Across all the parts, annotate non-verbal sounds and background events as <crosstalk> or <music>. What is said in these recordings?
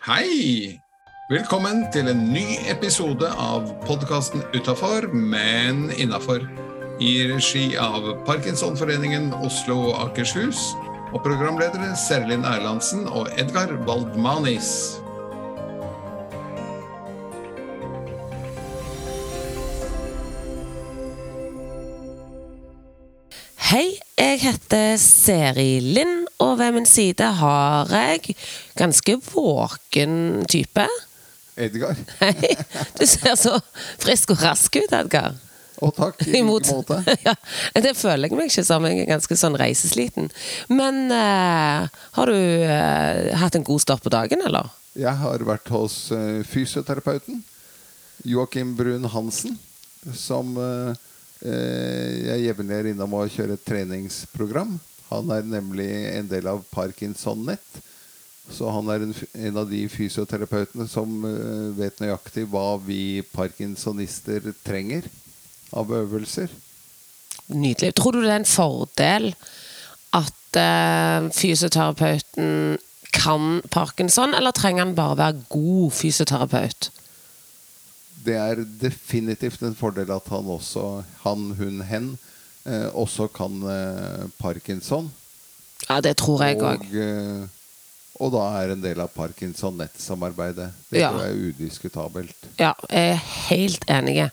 Hei! Velkommen til en ny episode av podkasten Utafor, men innafor. I regi av Parkinsonforeningen Oslo og Akershus. Og programledere Serlin Erlandsen og Edgar Waldmanis. Jeg heter Seri Lind, og ved min side har jeg ganske våken type. Edgar. <laughs> Hei, du ser så frisk og rask ut, Edgar. Å takk, i like måte. <laughs> ja, det føler jeg meg ikke som. Jeg er ganske sånn reisesliten. Men uh, har du uh, hatt en god start på dagen, eller? Jeg har vært hos uh, fysioterapeuten Joakim Brun Hansen, som eh, eh, jeg jevnlig er innom og kjører et treningsprogram. Han er nemlig en del av Parkinson-nett. Så han er en, en av de fysioterapeutene som eh, vet nøyaktig hva vi parkinsonister trenger av øvelser. Nydelig. Tror du det er en fordel at uh, fysioterapeuten kan parkinson, eller trenger han bare være god fysioterapeut? Det er definitivt en fordel at han også, han, hun, hen, eh, også kan eh, parkinson. Ja, det tror jeg òg. Og, eh, og da er en del av Parkinson-nettsamarbeidet. Det Ja. tror jeg er udiskutabelt. Ja, jeg er helt enig.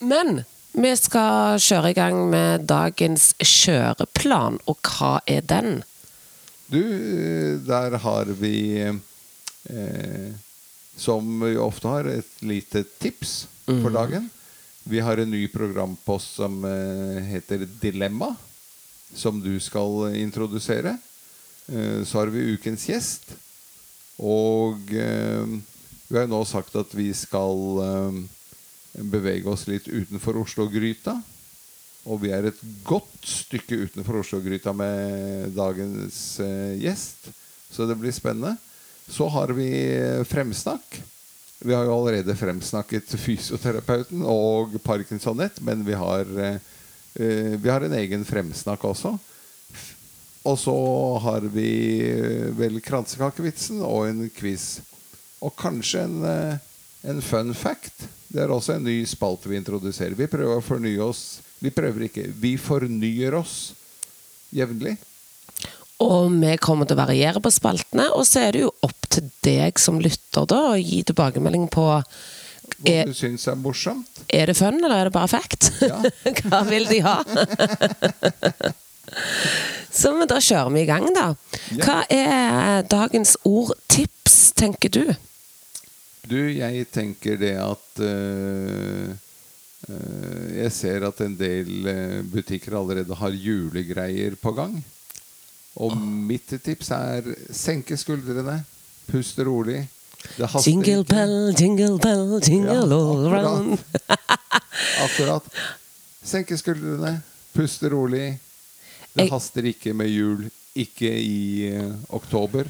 Men vi skal kjøre i gang med dagens kjøreplan, og hva er den? Du, eh, der har vi, eh, som vi ofte har, et lite tips for dagen. Vi har en ny programpost som eh, heter Dilemma, som du skal introdusere. Eh, så har vi ukens gjest. Og eh, vi har jo nå sagt at vi skal bevege oss litt utenfor Oslo-gryta. Og vi er et godt stykke utenfor Oslo-gryta med dagens gjest. Så det blir spennende. Så har vi fremsnakk. Vi har jo allerede fremsnakket fysioterapeuten og Parkinsonett, men vi har, eh, vi har en egen fremsnakk også. Og så har vi eh, vel kransekakevitsen og en quiz. Og kanskje en, eh, en fun fact. Det er også en ny spalte vi introduserer. Vi prøver å fornye oss Vi prøver ikke, vi fornyer oss jevnlig. Og vi kommer til å variere på spaltene, og så er det jo opp til deg som lytter da, å gi tilbakemelding på Hva du syns er morsomt. er det fun, eller er det bare fact? Ja. <laughs> hva vil de ha? <laughs> så da kjører vi i gang, da. Ja. Hva er dagens ordtips, tenker du? Du, jeg tenker det at øh, øh, Jeg ser at en del øh, butikker allerede har julegreier på gang. Og mitt tips er senke skuldrene, puste rolig. Det haster Jingle bell, jingle bell, jingle Ja, all around. <laughs> Akkurat. Senke skuldrene, puste rolig. Det Jeg- haster ikke med jul. Ikke i uh, oktober.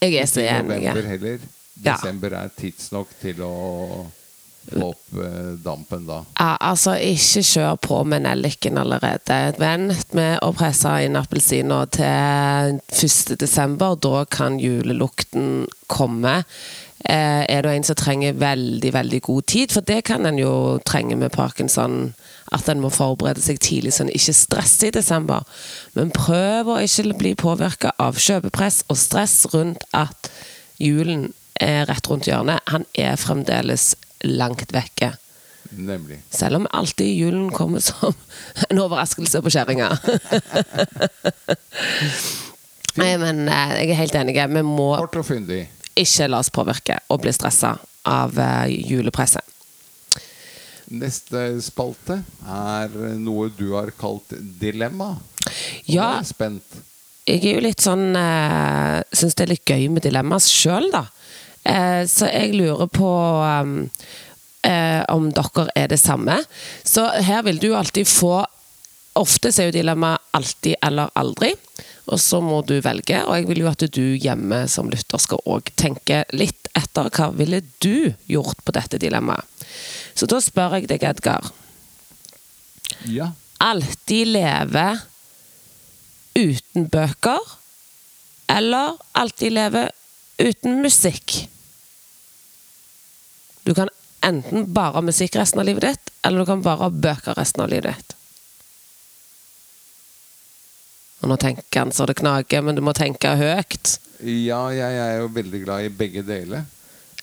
Jeg er så enig. november heller. Ja. Desember er tidsnok til å opp eh, dampen da. Ja, altså, ikke kjør på med nelliken allerede. Vent med å presse inn appelsiner til 1. desember. Da kan julelukten komme. Eh, er du en som trenger veldig, veldig god tid, for det kan en jo trenge med parkinson, at en må forberede seg tidlig så en ikke stresser i desember. Men prøv å ikke bli påvirka av kjøpepress og stress rundt at julen er rett rundt hjørnet. Han er fremdeles langt vekke. Nemlig. Selv om alltid julen kommer som <laughs> en overraskelse på kjerringa. <laughs> Nei, men eh, jeg er helt enig. Vi må ikke la oss påvirke og bli stressa av eh, julepresset. Neste spalte er noe du har kalt dilemma. Og Ja, jeg er spent. jeg er jo litt sånn uh, Syns det er litt gøy med dilemma sjøl, da. Eh, så jeg lurer på um, eh, om dere er det samme. Så her vil du alltid få Ofte er jo dilemma alltid eller aldri. Og så må du velge, og jeg vil jo at du hjemme som lytter skal òg tenke litt etter hva ville du gjort på dette dilemmaet. Så da spør jeg deg, Edgar. Ja. Alltid leve uten bøker, eller alltid leve uten musikk. Du kan enten bare ha musikk resten av livet ditt, eller du kan bare ha bøker resten av livet ditt. Og nå tenker han så det knager, men du må tenke høyt. Ja, jeg er jo veldig glad i begge deler.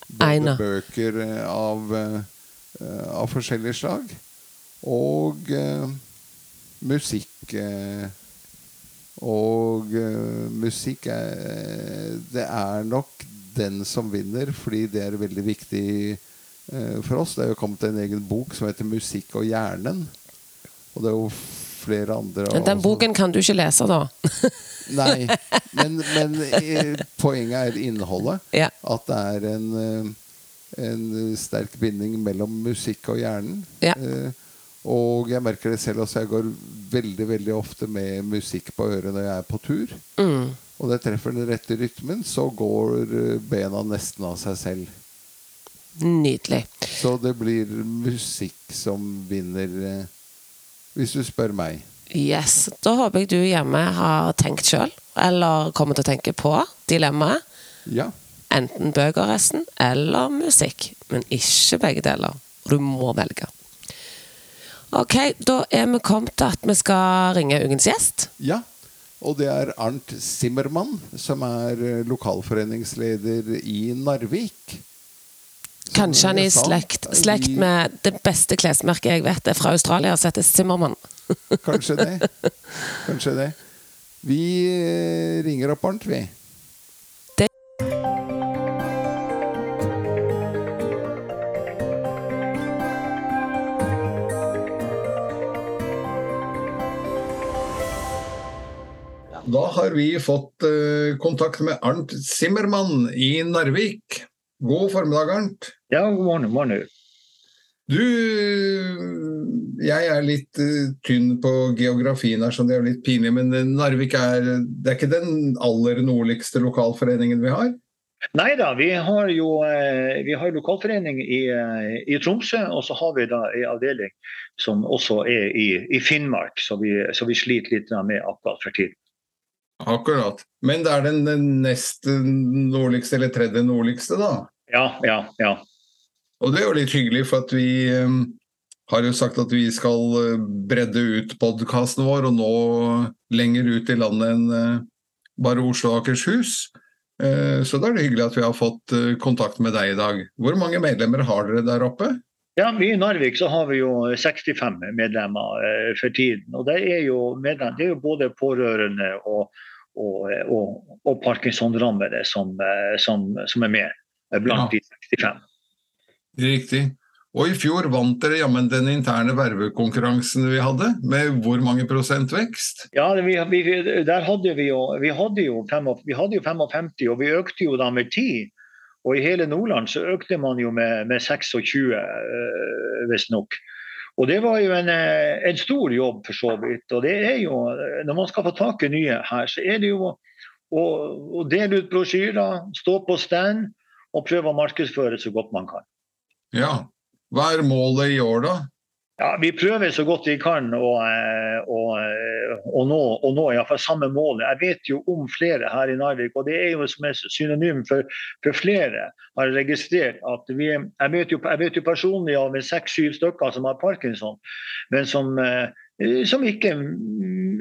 Både Eina. bøker eh, av, eh, av forskjellig slag og uh, musikk. Og uh, musikk er Det er nok den som vinner, fordi det er veldig viktig for oss. Det er jo kommet en egen bok som heter 'Musikk og hjernen'. Og det er jo flere andre Men den boken kan du ikke lese, da. <laughs> Nei, men, men eh, poenget er innholdet. Ja. At det er en, eh, en sterk binding mellom musikk og hjernen. Ja. Eh, Og jeg merker det selv også. Jeg går veldig veldig ofte med musikk på øret når jeg er på tur. Mm. Og det treffer den rette rytmen, så går eh, bena nesten av seg selv. Nydelig. Så det blir musikk som vinner, eh, hvis du spør meg. Yes. Da håper jeg du hjemme har tenkt sjøl, eller kommer til å tenke på dilemmaet. Ja. Enten bøker resten, eller musikk. Men ikke begge deler. Og du må velge. Ok, da er vi kommet til at vi skal ringe ukens gjest. Ja, og det er Arnt Zimmermann, som er eh, lokalforeningsleder i Narvik. Kanskje han er i slekt, slekt med det beste klesmerket jeg vet er fra Australia, som heter Zimmermann. <laughs> Kanskje det. <laughs> Kanskje det. Vi eh, ringer opp Arnt, vi. Da har vi fått eh, kontakt med Arnt Zimmermann i Narvik. God formiddag, Arnt. Ja, god morgen. morgen. Du, jeg er litt eh, tynn på geografien her, så det er litt pinlig, men eh, Narvik er, det er ikke den aller nordligste lokalforeningen vi har? Nei da, vi har jo eh, vi har lokalforening i, i Tromsø, og så har vi da en avdeling som også er i, i Finnmark, så vi, så vi sliter litt med akkurat for tiden. Akkurat. Men det er den eh, nest nordligste, eller tredje nordligste, da? Ja, ja, ja. Og det er jo litt hyggelig, for at vi eh, har jo sagt at vi skal eh, bredde ut podkasten vår, og nå lenger ut i landet enn eh, bare Oslo og Akershus. Eh, Så da er det hyggelig at vi har fått kontakt med deg i dag. Hvor mange medlemmer har dere der oppe? Ja, vi I Narvik så har vi jo 65 medlemmer for tiden. og Det er jo, medlem, det er jo både pårørende og, og, og, og parkinson-rammede som, eh, som, som er med blant blant de 65. Riktig. Og i fjor vant dere jammen den interne vervekonkurransen vi hadde, med hvor mange prosent vekst? Ja, vi, vi, der hadde vi jo, vi hadde jo, fem, vi hadde jo 55, og vi økte jo da med 10. Og i hele Nordland så økte man jo med, med 26, øh, visstnok. Og det var jo en, eh, en stor jobb, for så vidt. Og det er jo, når man skal få tak i nye her, så er det jo å, å dele ut brosjyrer, stå på stand og prøve å markedsføre så godt man kan. Ja. Hva er målet i år, da? Ja, Vi prøver så godt vi kan å, eh, å, eh, å nå, å nå i hvert fall samme målet. Jeg vet jo om flere her i Narvik, og det er jo som er synonym for, for flere. har registrert at vi, jeg, vet jo, jeg vet jo personlig av seks-syv stykker som har parkinson, men som, eh, som ikke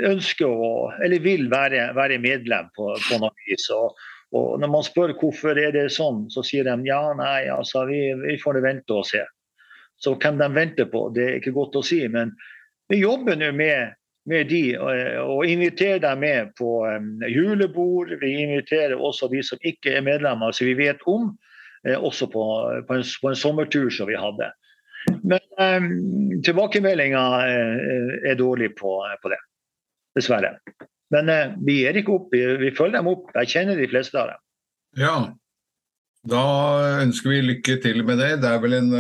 ønsker å, eller vil være, være medlem på, på noe vis. Og, og når man spør hvorfor er det sånn, så sier de ja, nei, altså vi, vi får vente og se. Så hvem de venter på, det er ikke godt å si. Men vi jobber nå med, med de og, og inviterer dem med på um, julebord. Vi inviterer også de som ikke er medlemmer, som vi vet om. Eh, også på, på, en, på, en, sommertur som vi hadde. Men um, tilbakemeldinga eh, er dårlig på, på, det. Dessverre. Men uh, vi gir ikke opp. Vi, vi følger dem opp. Jeg kjenner de fleste av dem. Ja. Da ønsker vi lykke til med det. Det er vel en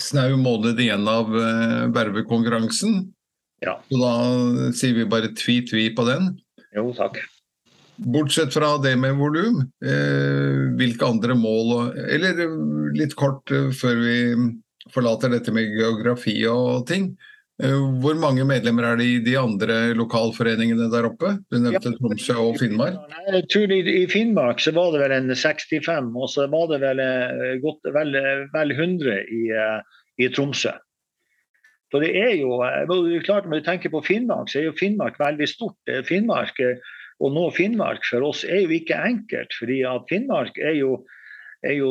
snau måned igjen av uh, vervekonkurransen. Ja. Så da sier vi bare tvi-tvi på den. Jo, takk. Bortsett fra det med volum, eh, hvilke andre mål Eller litt kort eh, før vi forlater dette med geografi og ting. Eh, hvor mange medlemmer er det i de andre lokalforeningene der oppe? Du nevnte Tromsø og Finnmark. Jeg tror i, Finnmark så var det vel en 65, og så var det vel, eh, godt, vel, vel 100 i, i Tromsø. Så det er jo, klart Når du tenker på Finnmark, så er jo Finnmark veldig stort. Finnmark, Å nå Finnmark for oss er jo ikke enkelt. fordi at Finnmark er jo er jo,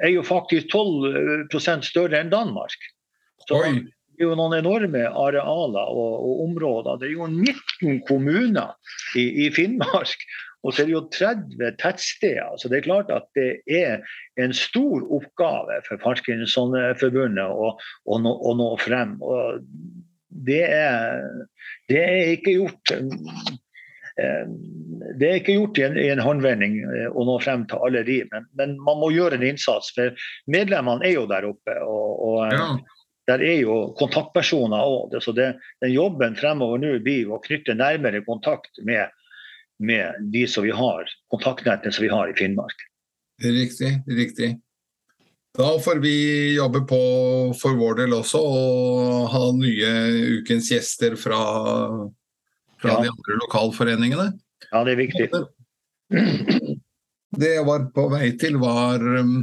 er jo faktisk 12% større enn Danmark. Så det er jo noen enorme arealer og, og områder. Det er jo 19 kommuner i, i Finnmark. Og så er det jo 30 tettsteder. Så det er klart at det er en stor oppgave for Parkinsonforbundet å, å, nå, å nå frem. Og det er, det er ikke gjort Eh, det er ikke gjort i en, i en, håndvending eh, å nå frem til alle de, men, men, man må gjøre en innsats. For medlemmene er jo der oppe. og, og eh, ja. Der er jo kontaktpersoner òg. Så det, den jobben fremover nå blir å knytte nærmere kontakt med, med de som vi har, kontaktnettene som vi har i Finnmark. Riktig, riktig. Da får vi jobbe på for vår del også og ha nye ukens gjester fra fra ja. de andre lokalforeningene. Ja, det er viktig. Det jeg var på vei til, var uh,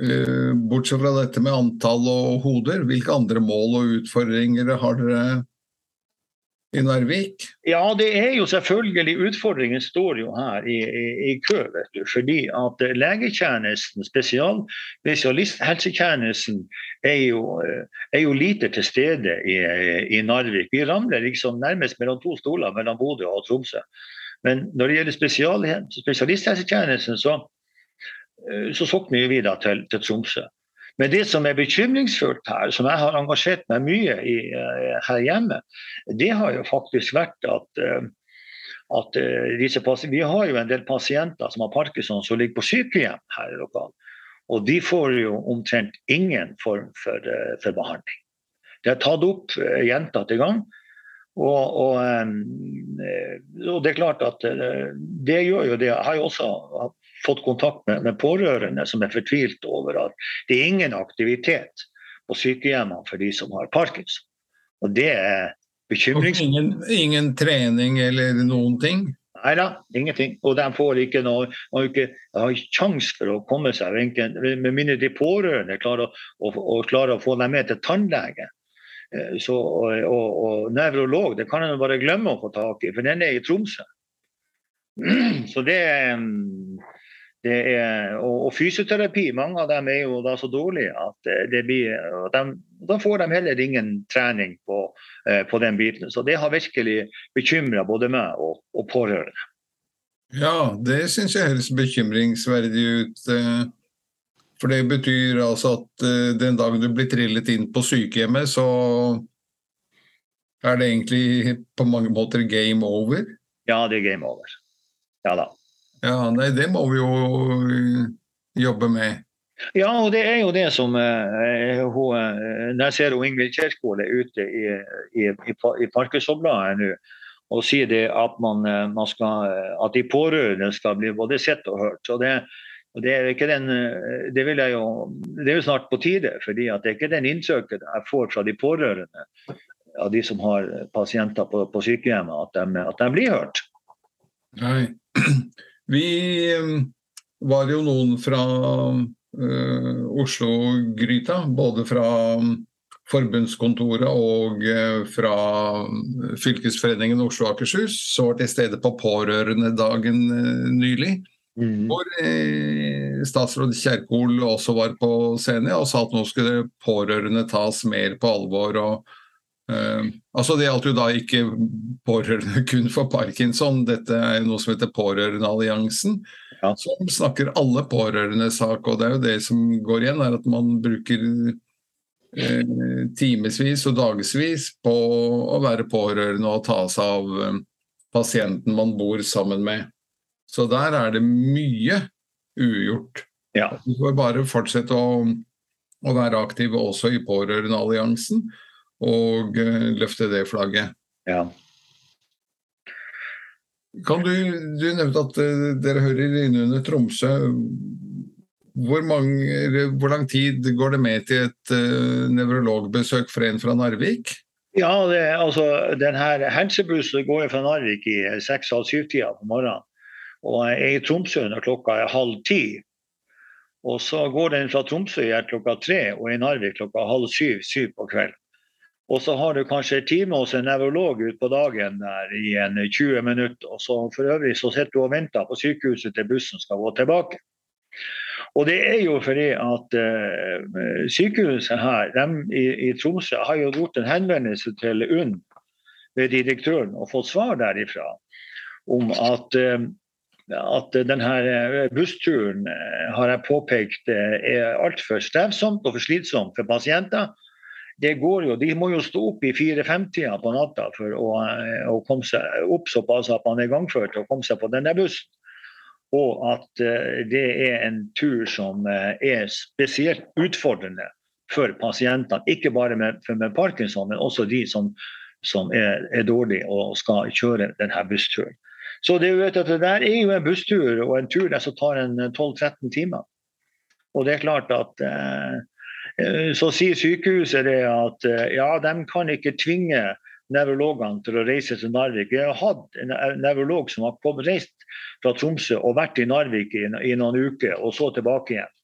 Bortsett fra dette med antall og hoder, hvilke andre mål og utfordringer har dere i Narvik? Ja, det er jo selvfølgelig Utfordringen står jo her i, i, i kø. vet du, Fordi at legetjenesten, spesial, spesialisthelsetjenesten, er jo, er jo lite til stede i, i, Narvik. Vi ramler liksom nærmest mellom to stoler mellom Bodø og Tromsø. Men når det gjelder spesial, spesialisthelsetjenesten, så, så sokner vi videre til, til Tromsø. Men det som er bekymringsfullt her, som jeg har engasjert meg mye i uh, her hjemme, det har jo faktisk vært at, uh, at disse Vi har jo en del pasienter som har parkinson som ligger på sykehjem her i lokalet. Og de får jo omtrent ingen form for, for behandling. Det er tatt opp gjentatte ganger. Og, og, og, det er klart at det gjør jo det. Jeg har jo også fått kontakt med, med, pårørende som er fortvilt over at det er ingen aktivitet på sykehjemmene for de som har parkinson. Og det er bekymringsfullt. Ingen, ingen, trening eller noen ting? Nei da, ingenting. Og de får ikke noe har ikke har sjanse for å komme seg, med mindre de pårørende klarer å, å, å, klarer å få dem med til tannlege. Eh, så, og, og, og nevrolog det kan en bare glemme å få tak i, for den er i Tromsø. <clears throat> Så det, er, og, og, fysioterapi, mange av dem er jo da så dårlige at det blir, de, da får de heller ingen trening på, eh, på den biten. Så det har virkelig bekymra både meg og, og, pårørende. Ja, det syns jeg høres bekymringsverdig ut. Eh, for det betyr altså at eh, den dagen du blir trillet inn på sykehjemmet, så er det egentlig på mange måter game over? Ja, det er game over. Ja da. Ja, nei, det må vi jo eh, jobbe med. Ja, og det er jo det som eh, hun, eh, Når jeg ser Ingvild Kjerkol er ute i, i, i, i Parkinsonbladet nå og sier det at, man, man skal, at de pårørende skal bli både sett og hørt. Så det, det, er ikke den, det, jo, det, er jo snart på tide, fordi det er ikke den innsøket jeg får fra de pårørende av de som har pasienter på, på sykehjemmet, at de, at de blir hørt. Nei. <clears throat> Vi eh, var jo noen fra uh, Oslo-gryta, både fra mm, forbundskontoret og fra fylkesforeningen Oslo og Akershus, som var til stede på Pårørendedagen nylig. Mm. Hvor statsråd Kjerkol også var på scenen og sa at nå skulle pårørende tas mer på alvor. og Uh, altså Det gjaldt jo da ikke pårørende <laughs> kun for parkinson, dette er jo noe som heter Pårørendealliansen. Ja. Som snakker alle pårørendes sak, og det er jo det som går igjen, er at man bruker uh, timevis og dagevis på å være pårørende og ta seg av uh, pasienten man bor sammen med. Så der er det mye ugjort. Ja. Du får bare fortsette å, å være aktiv også i Pårørendealliansen og eh, løfte det flagget. Ja. Kan du, du nevnte at eh, dere hører innunder Tromsø. Hvor, mange, hvor, lang tid går det med til et uh, nevrologbesøk for en fra Narvik? Ja, det, altså, den her helsebussen går fra Narvik i seks-halv-syv-tida på morgenen. Og jeg er i Tromsø når klokka er halv ti. Og så går den fra Tromsø klokka tre og i Narvik klokka halv syv-syv på kvelden. Og så har du kanskje en time hos en nevrolog utpå dagen der i en 20 minutter. Og så for øvrig så sitter du og venter på sykehuset til bussen skal gå tilbake. Og det er jo fordi at uh, sykehuset her i, i, Tromsø har jo gjort en henvendelse til UNN ved direktøren og fått svar derifra om at uh, at denne bussturen har jeg påpekt er altfor strevsomt og for slitsomt for pasienter det går jo, De må jo stå opp i fire-fem-tida på natta for å, å, komme seg opp såpass at man er gangført og komme seg på denne bussen. Og at uh, det er en tur som uh, er spesielt utfordrende for pasientene. Ikke bare med, med Parkinson, men også de som, som er, er dårlige og skal kjøre denne bussturen. Så det, vet at det der er jo en busstur og en tur der som tar en 12-13 timer. Og det er klart at Eh, så sier sykehuset det at eh, ja, de kan ikke tvinge nevrologene til å reise til Narvik. Vi har hatt en nevrolog som har kommet, reist fra Tromsø og vært i Narvik i, i noen uker, og så tilbake igjen.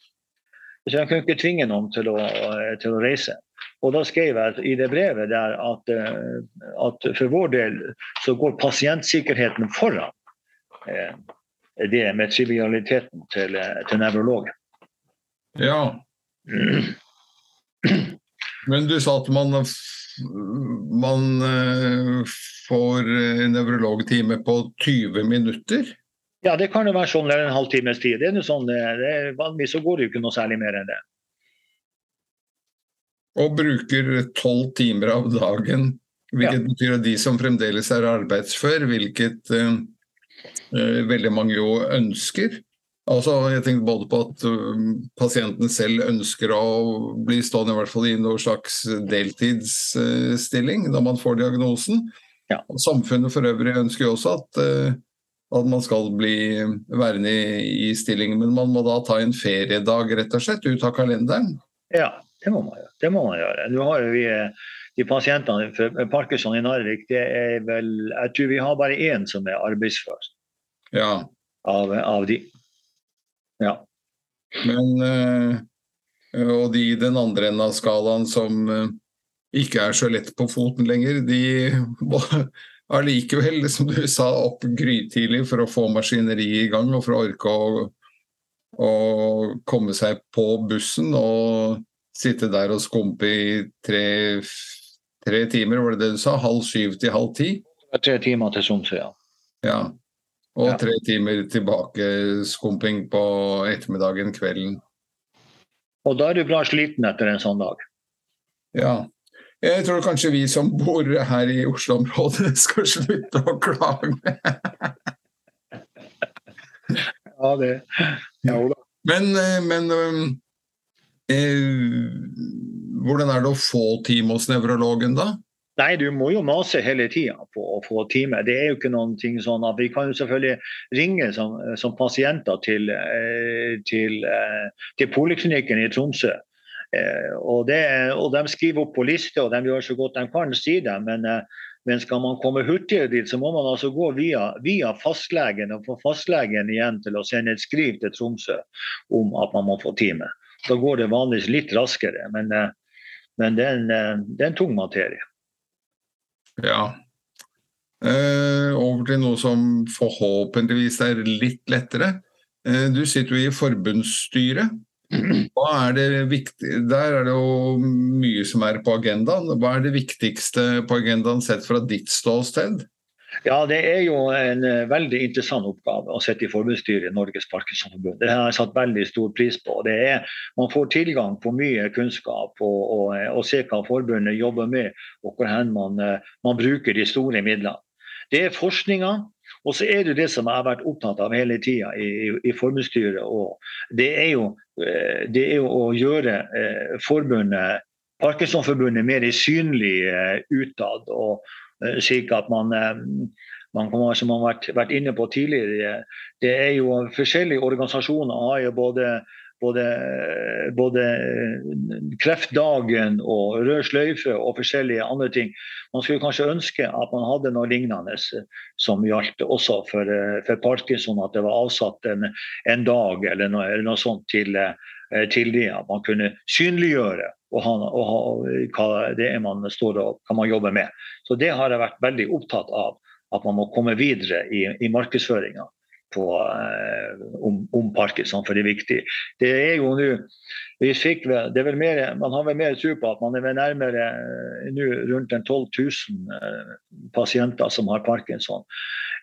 Så jeg kan ikke tvinge noen til å, eh, til å, reise. Og da skrev jeg i det brevet der at, at for vår del så går pasientsikkerheten foran det med trivialiteten til, til nevrologen. Ja. <clears throat> Men du sa at man, man eh, får nevrologtime på 20 minutter? Ja, det kan jo være sånn en halvtimes tid. Det er sånn, det vanligvis så går det jo ikke noe særlig mer enn det. Og bruker tolv timer av dagen, hvilket ja. betyr at de som fremdeles er arbeidsfør, hvilket uh, veldig mange jo ønsker, Altså, jeg tenkte både på at um, pasienten selv ønsker å bli stående i hvert fall i noen slags deltidsstilling da når man får diagnosen. Ja. Samfunnet for øvrig ønsker jo også at, uh, at man skal bli værende i, i stillingen, men man må da ta en feriedag rett og slett ut av kalenderen? Ja, det må man gjøre. Det må man gjøre. Nå har jo vi eh, de pasientene for Parkinson i Narvik, det er vel Jeg tror vi har bare én som er arbeidsfør ja. av, av de. Ja. Men øh, Og de i den andre enden av skalaen som øh, ikke er så lett på foten lenger, de <laughs> må allikevel, som du sa, opp grytidlig for å få maskineriet i gang og for å orke å, å komme seg på bussen og sitte der og skumpe i tre, tre timer, var det det du sa? Halv syv til halv ti? Tre timer til Tromsø, ja. ja. Og tre timer tilbake skumping på ettermiddagen, kvelden. Og da er du bra sliten etter en sånn dag. Ja. Jeg tror kanskje vi som bor her i Oslo-området <laughs> skal slutte å klage. <laughs> ja, det Ja, da. Men, eh, men eh, hvordan er det å få time hos nevrologen, da? Nei, du må jo mase hele tida på å få time. Det er jo ikke noen ting sånn at Vi kan jo selvfølgelig ringe som, som pasienter til, eh, til, eh, til, poliklinikken i Tromsø. Eh, og, det, og, De skriver opp på liste og de gjør så godt de kan, sier de. Men, men skal man komme hurtigere dit, så må man altså gå via, via, fastlegen og få fastlegen igjen til å sende et skriv til Tromsø om at man må få time. Da går det vanligvis litt raskere, men, men det, er en, det er en tung materie. Ja. Eh, over til noe som forhåpentligvis er litt lettere. Eh, du sitter jo i forbundsstyret. <clears throat> Hva er det viktig, Der er det jo mye som er på agendaen. Hva er det viktigste på agendaen sett fra ditt ståsted? Ja, Det er jo en uh, veldig interessant oppgave å sitte i forbundsstyret i Norges Parkinsonforbund. Det har jeg satt veldig stor pris på. Det er, man får tilgang på mye kunnskap og, og, og ser hva forbundet jobber med, og hvor man, uh, man bruker de store midlene. Det er forskninga, og så er det det som jeg har vært opptatt av hele tida i, i, i forbundsstyret. det det er jo å gjøre forbundet Parkinsonforbundet mer synlig utad. og Eh, slik at man, eh, man, som man har vært, vært, inne på tidligere, det er jo forskjellige organisasjoner har jo både både, både, Kreftdagen og Rød sløyfe og forskjellige andre ting. Man skulle kanskje ønske at man hadde noe lignende som gjaldt også for, for Parkinson. At det var avsatt en, en dag eller noe, eller noe sånt til, til det. At man kunne synliggjøre og, ha, og ha, hva det er man står og hva man jobber med. Så det har jeg vært veldig opptatt av. At man må komme videre i, i markedsføringa eh, om, om, Parkinson, for det er viktig. Det er jo nå vi fikk vel, det er vel mer, Man har vel mer tro på at man er vel nærmere eh, nå rundt 12 000 eh, pasienter som har parkinson.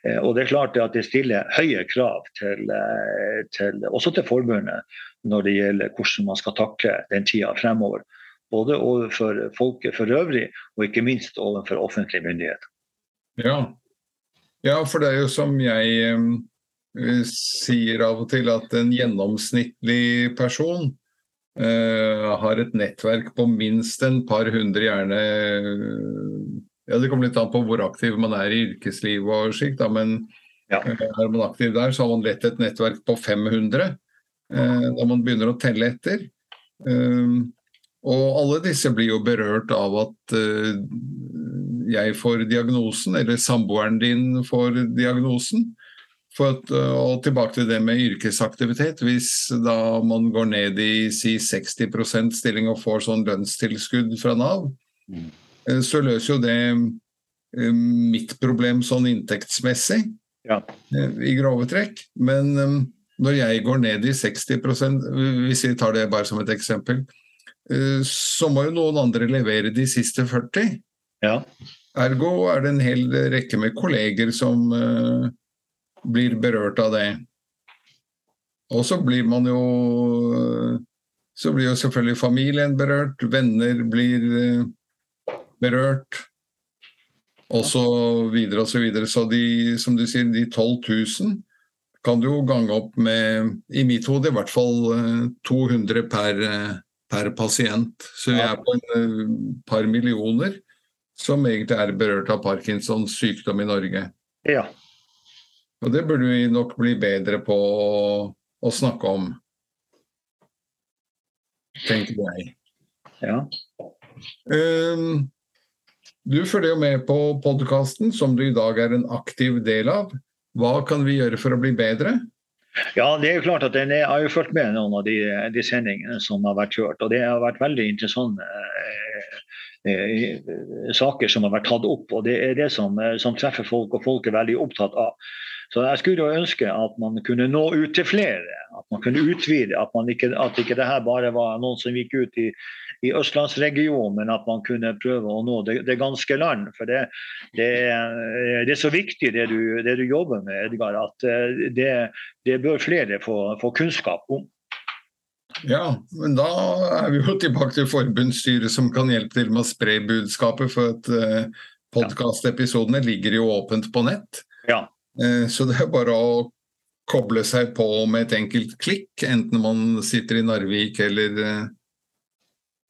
Eh, og det er klart at det stiller høye krav til, eh, til, også til forbundet når det gjelder hvordan man skal takle den tida fremover. Både overfor folket for øvrig, og ikke minst overfor offentlige myndigheter. Ja. ja, for det er jo som jeg eh, sier av og til at en gjennomsnittlig person uh, har et nettverk på minst en par hundre, gjerne ja, Det kommer litt an på hvor aktiv man er i yrkeslivet og slikt, men ja. uh, er man aktiv der, så har man lett et nettverk på 500 uh, eh, når man begynner å telle etter. og alle disse blir jo berørt av at jeg får diagnosen, eller samboeren din får diagnosen. At, og tilbake til det med yrkesaktivitet. Hvis da man går ned i si 60% stilling og får sånn lønnstilskudd fra Nav, mm. så løser jo det mitt problem sånn inntektsmessig, ja. i grove trekk. Men når jeg går ned i 60 hvis vi tar det bare som et eksempel, så må jo noen andre levere de siste 40. Ja. Ergo er det en hel rekke med kolleger som blir berørt av det. Og så blir man jo Så blir jo selvfølgelig familien berørt, venner blir eh, berørt. Og så videre og så videre. Så de, som du sier, de 12 000 kan du jo gange opp med, i mitt hode, i hvert fall 200 eh, per, eh, per pasient. Så vi er på en par millioner som egentlig er berørt av Parkinsons sykdom i Norge. Ja, og det burde vi nok bli bedre på å, å snakke om, tenker jeg. Ja. Um, du følger jo med på podkasten, som du i dag er en aktiv del av. Hva kan vi gjøre for å bli bedre? Ja, det er jo klart at Jeg har jo fulgt med noen av de, de, sendingene som har vært kjørt. og Det har vært veldig interessante eh, eh, saker som har vært tatt opp. og Det er det som, eh, som treffer folk, og folk er veldig opptatt av. Så jeg skulle jo ønske at man kunne nå ut til flere. At man kunne utvide. At, man ikke, at ikke det her bare var noen som gikk ut i, i østlandsregionen, at man kunne prøve å nå det, det ganske land. For det, det, det, er så viktig det du, det du jobber med, Edgar, at eh, det, det bør flere få, få kunnskap om. Ja, men da er vi jo tilbake til forbundsstyret som kan hjelpe til med å spre budskapet. For at eh, podkastepisodene ligger jo åpent på nett. Ja. Eh, så det er bare å koble seg på med et enkelt klikk, enten man sitter i Narvik eller eh,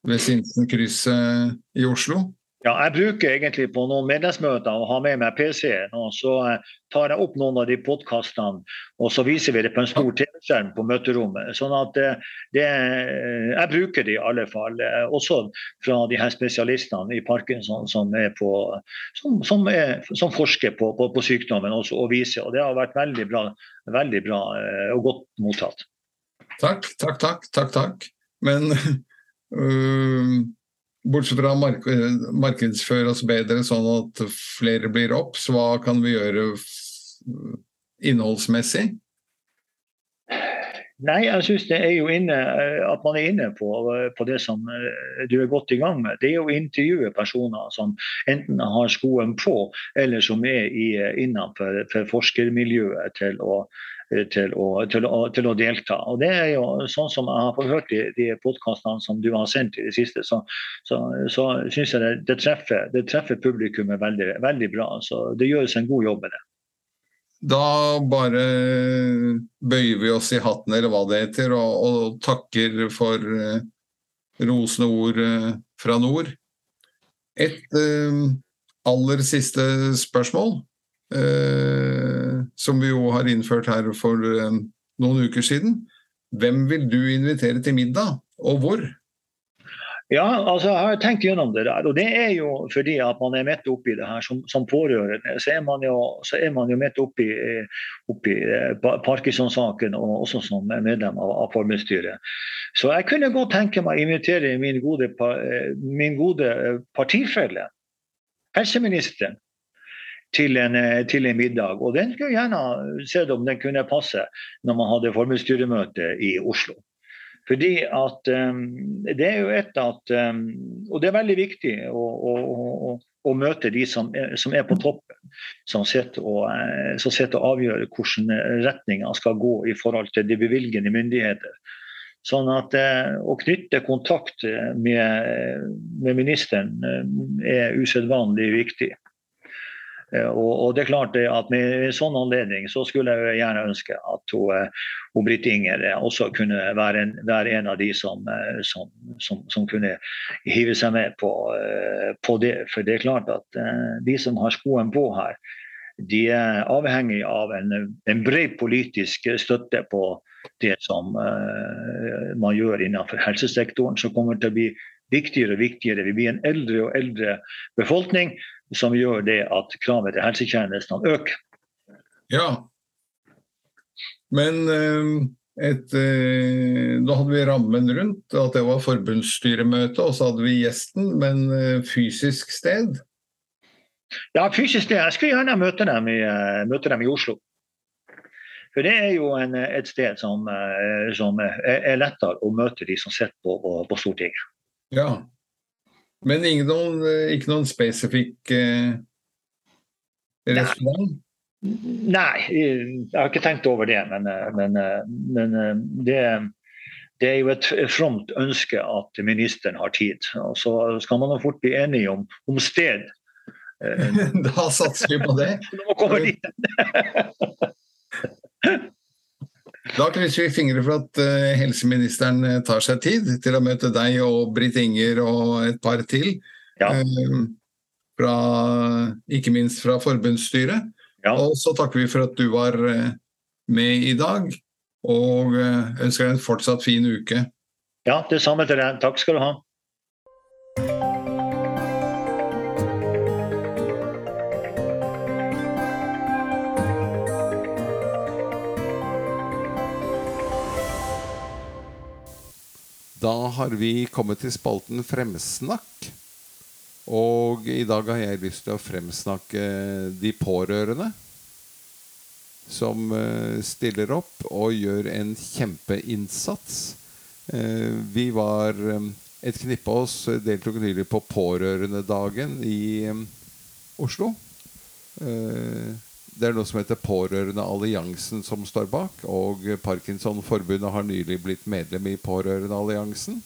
ved Sinsenkrysset i Oslo. Ja, jeg bruker egentlig på noen medlemsmøter å ha med meg PC-en. og Så eh, tar jeg opp noen av de podkastene og så viser vi det på en stor TV-skjerm på møterommet. sånn at det, det, Jeg bruker det i alle fall. Eh, også fra de her spesialistene i Parkinson som, er på, som, som, er, som forsker på, på, på, sykdommen også, og viser. og Det har vært veldig bra, veldig bra eh, og godt mottatt. Takk, takk, takk. takk, takk. Men <laughs> Bortsett fra å markedsføre oss bedre sånn at flere blir obs, hva kan vi gjøre innholdsmessig? Nei, jeg syns det er jo inne, at man er inne på, på, det som eh, du er godt i gang med. Det er å intervjue personer som enten har skoen på, eller som er innenfor forskermiljøet til å Eh, til å, til, å, til å, delta. Og Det er jo sånn som jeg har hørt i de podkastene som du har sendt i det siste, så, så, så syns jeg det, det, treffer, det treffer publikummet veldig, veldig bra. Så det gjøres en god jobb med det. Da bare bøyer vi oss i hatten, eller hva det heter, og, og takker for uh, rosende ord uh, fra nord. Et uh, aller siste spørsmål. eh, som vi jo har innført her for eh, noen uker siden. Hvem vil du invitere til middag, og hvor? Ja, altså jeg har tenkt gjennom det der. Og det er jo fordi at man er midt oppi det her som, som pårørende. Så er man jo, er man jo midt oppi, oppi eh, Parkinson-saken og også som medlem av, av formannstyret. Så jeg kunne godt tenke meg å invitere min gode, eh, min gode partifelle, helseministeren, til en, til en, middag. Og den skulle jeg gjerne sett om den kunne passe når man hadde formuesstyremøte i Oslo. Fordi at um, det er jo et at um, Og det er veldig viktig å, å, å, å møte de som er, som er, på toppen. Som sitter og, uh, som sitter og avgjør hvordan retninga skal gå i forhold til de bevilgende myndigheter. Sånn at uh, Å knytte kontakt med, med ministeren er usedvanlig viktig. Eh, og, det er klart at Med sånn anledning så skulle jeg gjerne ønske at hun, eh, hun Britt Inger eh, også kunne være en, være en av de som, som, som, som, kunne hive seg med på, på, det. For det er klart at de som har skoen på her, de er avhengig av en, en bred politisk støtte på det som man gjør innenfor helsesektoren, som kommer til å bli viktigere og viktigere. Vi blir en eldre og eldre befolkning som gjør det at kravet til helsetjenestene øker. Ja, men eh, et, eh, da hadde vi rammen rundt, at det var forbundsstyremøte, og så hadde vi gjesten, men eh, fysisk sted? Ja, fysisk sted. Jeg skulle gjerne møte dem i, møte dem i Oslo. For det er jo en, et sted som, som, er lettere å møte de som sitter på, på, på Stortinget. Ja, men noen, eh, ikke noen spesifikk eh, restaurant? Nei, jeg har ikke tenkt over det. Men, eh, men, eh, men det, det, er jo et fromt ønske at ministeren har tid. Og så skal man jo fort bli enige om, om sted. <laughs> da satser vi på det. <laughs> Nå kommer dit. <laughs> Da krysser vi fingre for at uh, helseministeren eh, tar seg tid til å møte deg og Britt Inger og et par til. Ja. Uh, fra, ikke minst fra forbundsstyret. Ja. Og så takker vi for at du var med i dag, og ønsker deg en fortsatt fin uke. Ja, det samme til deg. Takk skal du ha. Da har vi kommet til spalten Fremsnakk. Og i dag har jeg lyst til å fremsnakke de pårørende. Som eh, stiller opp og gjør en kjempeinnsats. Eh, vi var eh, Et knippe av oss deltok nylig på Pårørendedagen i Oslo. Det er noe som heter Pårørendealliansen som står bak. Og Parkinsonforbundet har nylig blitt medlem i Pårørendealliansen.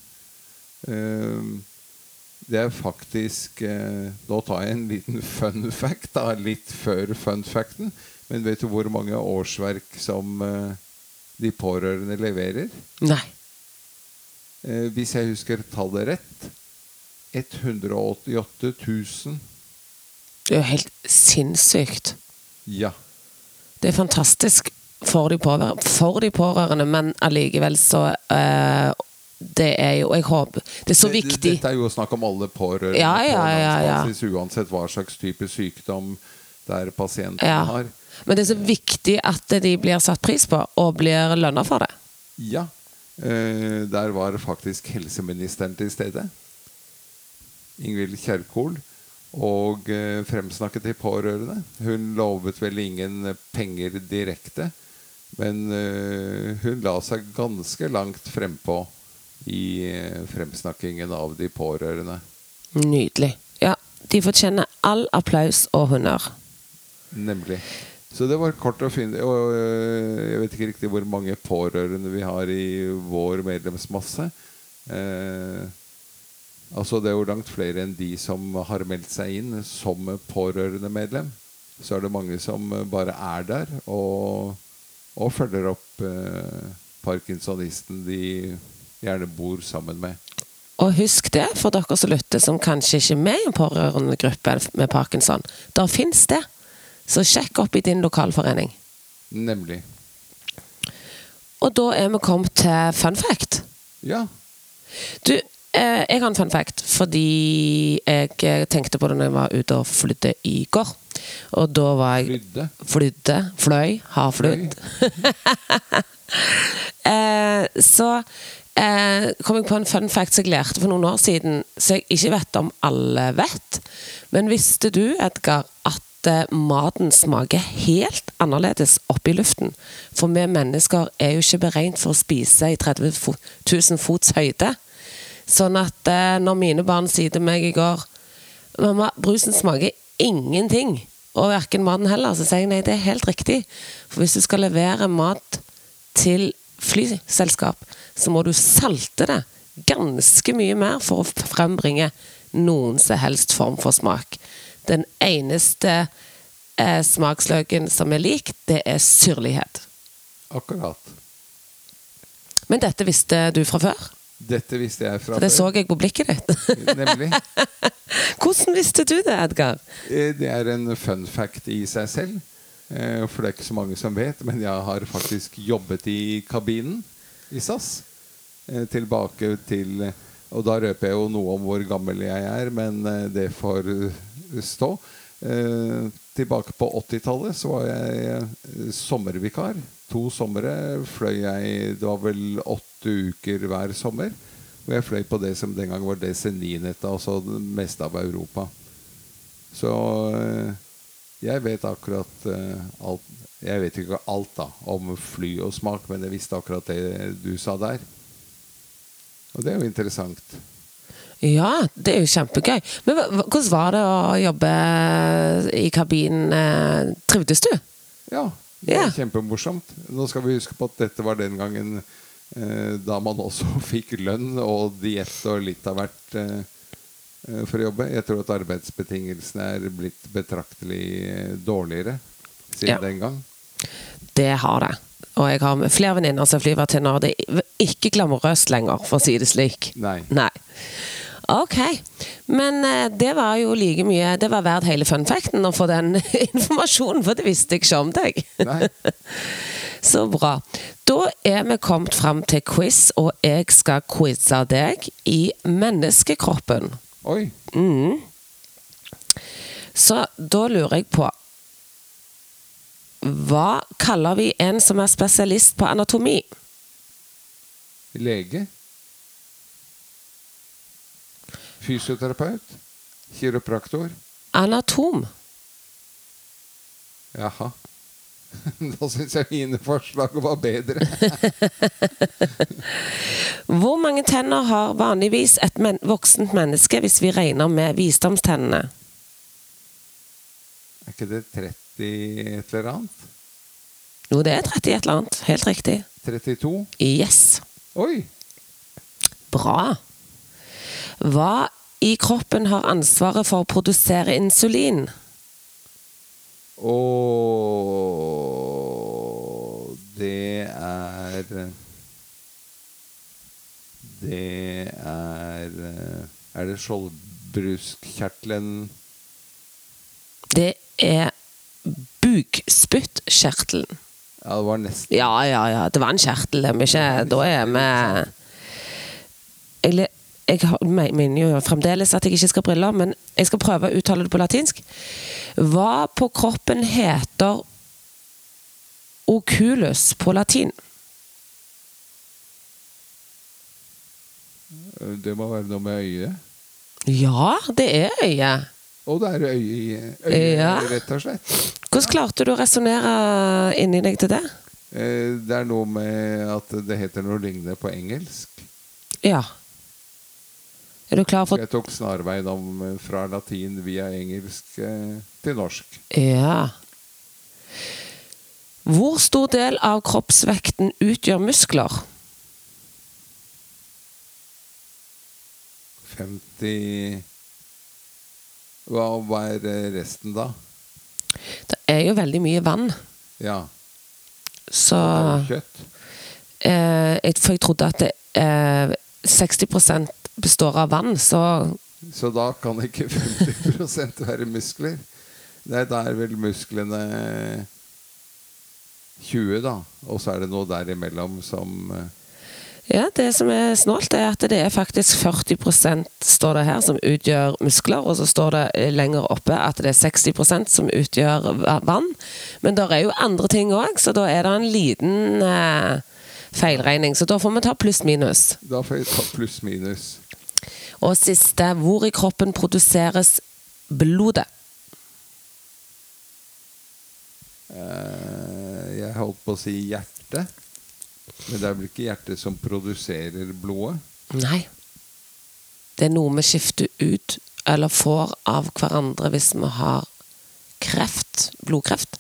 Eh, det er faktisk eh, Nå tar jeg en liten fun fact, da, litt før fun facten. Men vet du hvor mange årsverk som eh, de pårørende leverer? Nei. Hvis jeg husker tallet rett 188 000. Det er jo helt sinnssykt. Ja. Det er fantastisk for de, pårørende, for de pårørende men allikevel så uh, det er jo Jeg håper Det er så viktig Dette er jo snakk om alle pårørende. Ja, ja, ja, ja. Uansett hva slags type sykdom der pasienten ja. har. Men det er så viktig at de blir satt pris på, og blir lønna for det. Ja. Uh, der var faktisk helseministeren til stede. Ingvild Kjerkol og eh, fremsnakket de pårørende. Hun lovet vel ingen penger direkte, men eh, hun la seg ganske langt frempå i eh, fremsnakkingen av de pårørende. Nydelig. Ja, de fortjener all applaus og honnør. Nemlig. Så det var kort å finne Og jeg vet ikke riktig hvor mange pårørende vi har i vår medlemsmasse. Eh, Altså Det er jo langt flere enn de som har meldt seg inn som pårørende medlem. Så er det mange som bare er der og, og følger opp eh, parkinsonisten de gjerne bor sammen med. Og husk det, for dere som lytter, som kanskje ikke er med i en pårørendegruppe med parkinson. Der fins det. Så sjekk opp i din lokalforening. Nemlig. Og da er vi kommet til fun fact. Ja. Du, jeg har en fun fact fordi jeg eh, tenkte på det når jeg var ute og flydde i går. Og da var jeg Flydde. Flydde. Fløy. Har flydd. <laughs> eh, så eh, kom jeg på en fun fact som jeg lærte for noen år siden, som jeg ikke vet om alle vet. Men visste du, Edgar, at eh, maten smaker helt annerledes oppe i luften? For vi mennesker er jo ikke beregnet for å spise i 30 000 fots høyde. Sånn at eh, når mine barn sier til meg i går Mamma, brusen smaker ingenting. Og verken maten heller. Så sier jeg nei, det er helt riktig. For hvis du skal levere mat til flyselskap, så må du salte det ganske mye mer for å frembringe noen som helst form for smak. Den eneste eh, smaksløken som er lik, det er syrlighet. Akkurat. Men dette visste du fra før? Dette visste jeg fra For det så jeg på blikket ditt. <laughs> Nemlig. Hvordan visste du det, Edgar? Eh, Det er en fun fact i seg selv. eh, For det er ikke så mange som vet, men jeg har faktisk jobbet i kabinen i SAS. eh, Tilbake til Og da røper jeg jo noe om hvor gammel jeg er, men det får stå. Tilbake på 80-tallet så var jeg sommervikar. To somre fløy jeg Det var vel åtte uker hver sommer. Og jeg fløy på det som den gang var DC9-nettet, altså det meste av Europa. Så eh, jeg vet akkurat eh, alt Jeg vet ikke alt da om fly og smak, men jeg visste akkurat det du sa der. Og det er jo interessant. Ja, det er jo kjempegøy. Men hvordan var det å jobbe i kabinen? eh, Trivdes du? Ja, det var yeah. kjempemorsomt. Nå skal vi huske på at dette var den gangen da man også <laughs> fikk lønn og diett og litt av hvert eh, eh, for å jobbe. Jeg tror at arbeidsbetingelsene er blitt betraktelig eh, dårligere siden Ja. den gang. Det har det. Og jeg har flere venninner som flyver til nå. Det er ikke glamorøst lenger, for å si det slik. Nei. Nei. Ok. Men eh, det var jo like mye Det var verdt hele funfacten å få den <laughs> informasjonen, for det visste jeg ikke om deg. Nei. <laughs> Så bra. Da er vi kommet fram til quiz, og jeg skal quize deg i menneskekroppen. Oi. Mm. Så da lurer jeg på Hva kaller vi en som er spesialist på anatomi? Lege. Fysioterapeut. Kiropraktor. Anatom. Jaha. <laughs> Da syns jeg mine forslag var bedre. <laughs> Hvor mange tenner har vanligvis et men voksent menneske hvis vi regner med visdomstennene? Er ikke det 30 et eller annet? Jo, det er 30 et eller annet. Helt riktig. 32? Yes. Oi! Bra. Hva i kroppen har ansvaret for å produsere insulin? Og det er Det er Er det skjoldbruskkjertelen Det er bukspyttkjertelen. Ja, det var nesten Ja, ja, ja. Det var en kjertel. Er ikke Da er vi Jeg, jeg mener jo fremdeles at jeg ikke skal ha briller, men jeg skal prøve å uttale det på latinsk. Hva på kroppen heter oculus på latin? Det må være noe med øyet. Ja, det er øyet. Og det er øye, i- øye Ja. rett og slett. Hvordan klarte du å resonnere inni deg til det? Eh, Det er noe med at det heter noe lignende på engelsk. Ja. Er du klar for jeg tok snarveien om eh, fra latin via engelsk eh, til norsk. Ja. Hvor stor del av kroppsvekten utgjør muskler? 50 hva, hva er resten, da? Det er jo veldig mye vann, Ja. så kjøtt. eh, jeg- For jeg trodde at det, eh, 60% består av vann, så Så da kan ikke 50% være muskler. Nei, da er vel musklene 20, da. Og så er det noe derimellom som eh, Ja, det som er snålt, er at det er faktisk 40% står det her, som utgjør muskler. Og så står det eh, lenger oppe at det er 60% som utgjør vann. Men det er jo andre ting òg, så da er det en liten eh, feilregning. Så da får vi ta pluss-minus. Da får jeg ta pluss-minus. Og siste hvor i kroppen produseres blodet? Eh, Jeg holdt på å si hjerte. Men det er vel ikke hjertet som produserer blodet? Nei. Det er noe vi skifter ut eller får av hverandre hvis vi har kreft, blodkreft.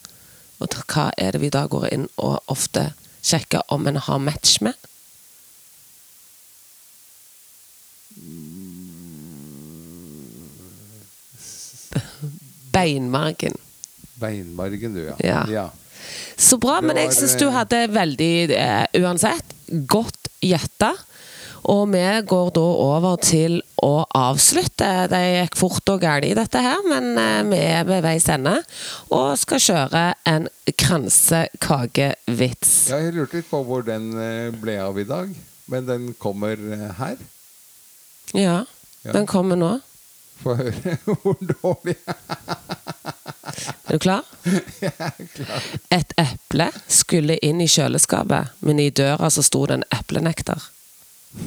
Og hva er det vi da går inn og ofte sjekker om en har match med? Beinmargen. Beinmargen, du, Ja. ja. Så bra, men jeg syns du eh, hadde veldig uh, Uansett, godt gjetta. Og vi går da over til å avslutte. Det gikk fort og galt i dette her, men eh, vi er ved veis ende. Og skal kjøre en kransekakevits. Ja, jeg lurte litt på hvor den ble av i dag. Men den kommer her. Ja, Ja. den kommer nå. Få høre <laughs> hvor dårlig <laughs> Er du <laughs> klar? Et eple skulle inn i kjøleskapet, men i døra så sto det en eplenekter. <laughs>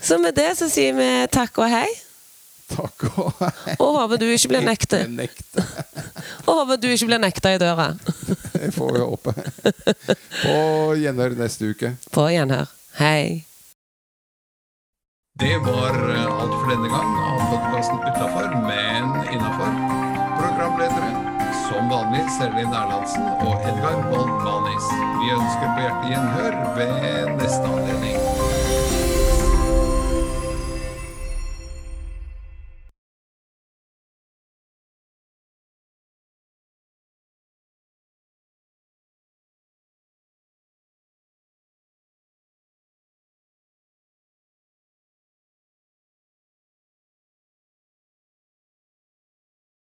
så med det så sier vi takk og hei. Takk og hei. Og håper du ikke blir nekta. <laughs> Og håper du ikke blir nekta i døra. Det får vi håpe. På gjenhør neste uke. På gjenhør. Hei. Det var eh, alt for denne gang av podkasten Utafor, men innafor. Programledere som vanlig Serlin Erlandsen og Edgar Bold Manis. Vi ønsker på hjertet gjenhør ved neste anledning.